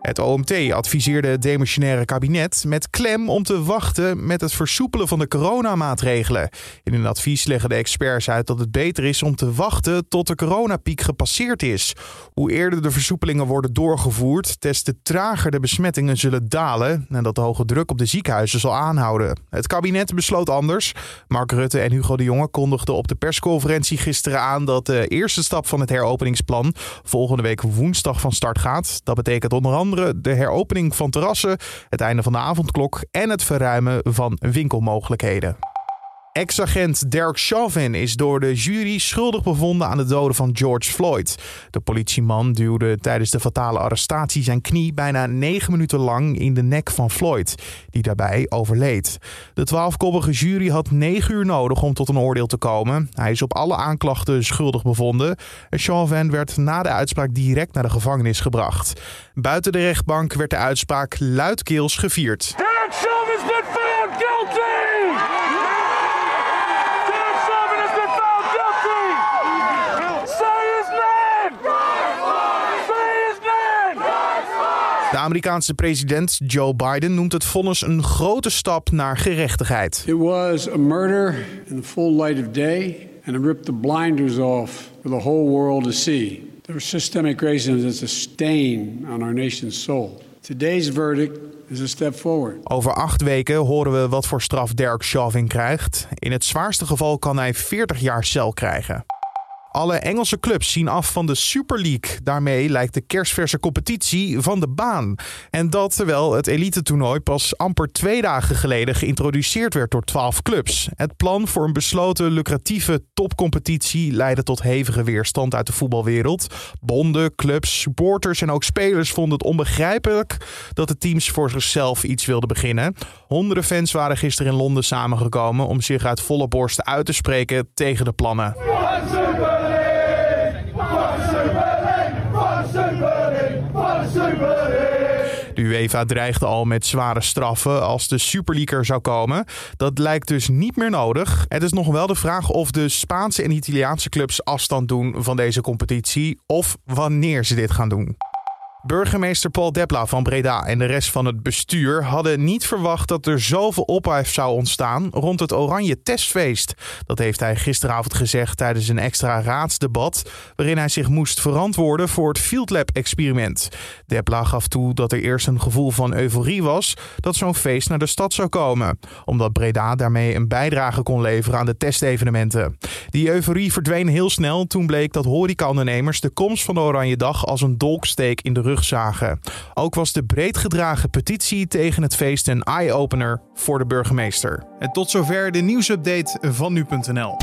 Het OMT adviseerde het demissionaire kabinet met klem om te wachten met het versoepelen van de coronamaatregelen. In een advies leggen de experts uit dat het beter is om te wachten tot de coronapiek gepasseerd is. Hoe eerder de versoepelingen worden doorgevoerd, des te trager de besmettingen zullen dalen en dat de hoge druk op de ziekenhuizen zal aanhouden. Het kabinet besloot anders. Mark Rutte en Hugo de Jonge kondigden op de persconferentie gisteren aan dat de eerste stap van het heropeningsplan volgende week woensdag van start gaat. Dat betekent onder andere de heropening van terrassen, het einde van de avondklok en het verruimen van winkelmogelijkheden. Ex-agent Derek Chauvin is door de jury schuldig bevonden aan de doden van George Floyd. De politieman duwde tijdens de fatale arrestatie zijn knie bijna negen minuten lang in de nek van Floyd, die daarbij overleed. De twaalfkoppige jury had negen uur nodig om tot een oordeel te komen. Hij is op alle aanklachten schuldig bevonden. Chauvin werd na de uitspraak direct naar de gevangenis gebracht. Buiten de rechtbank werd de uitspraak luidkeels gevierd. Derek been De Amerikaanse president Joe Biden noemt het vonnis een grote stap naar gerechtigheid. It was a murder in the full light of day and it ripped the blinders off for the whole world to see. There were systemic racism that's a stain on our nation's soul. Today's verdict is a step forward. Over acht weken horen we wat voor straf Derek Chauvin krijgt. In het zwaarste geval kan hij 40 jaar cel krijgen. Alle Engelse clubs zien af van de Super League. Daarmee lijkt de kerstverse competitie van de baan. En dat terwijl het elite-toernooi pas amper twee dagen geleden geïntroduceerd werd door 12 clubs. Het plan voor een besloten lucratieve topcompetitie leidde tot hevige weerstand uit de voetbalwereld. Bonden, clubs, supporters en ook spelers vonden het onbegrijpelijk dat de teams voor zichzelf iets wilden beginnen. Honderden fans waren gisteren in Londen samengekomen om zich uit volle borst uit te spreken tegen de plannen. UEFA dreigde al met zware straffen als de Super League er zou komen. Dat lijkt dus niet meer nodig. Het is nog wel de vraag of de Spaanse en Italiaanse clubs afstand doen van deze competitie of wanneer ze dit gaan doen. Burgemeester Paul Depla van Breda en de rest van het bestuur hadden niet verwacht dat er zoveel ophef zou ontstaan rond het Oranje Testfeest. Dat heeft hij gisteravond gezegd tijdens een extra raadsdebat, waarin hij zich moest verantwoorden voor het Field Lab-experiment. Depla gaf toe dat er eerst een gevoel van euforie was dat zo'n feest naar de stad zou komen, omdat Breda daarmee een bijdrage kon leveren aan de testevenementen. Die euforie verdween heel snel toen bleek dat horecaondernemers de komst van de Oranje Dag als een dolksteek in de rug zagen. Ook was de breed gedragen petitie tegen het feest een eye-opener voor de burgemeester. En tot zover de nieuwsupdate van nu.nl.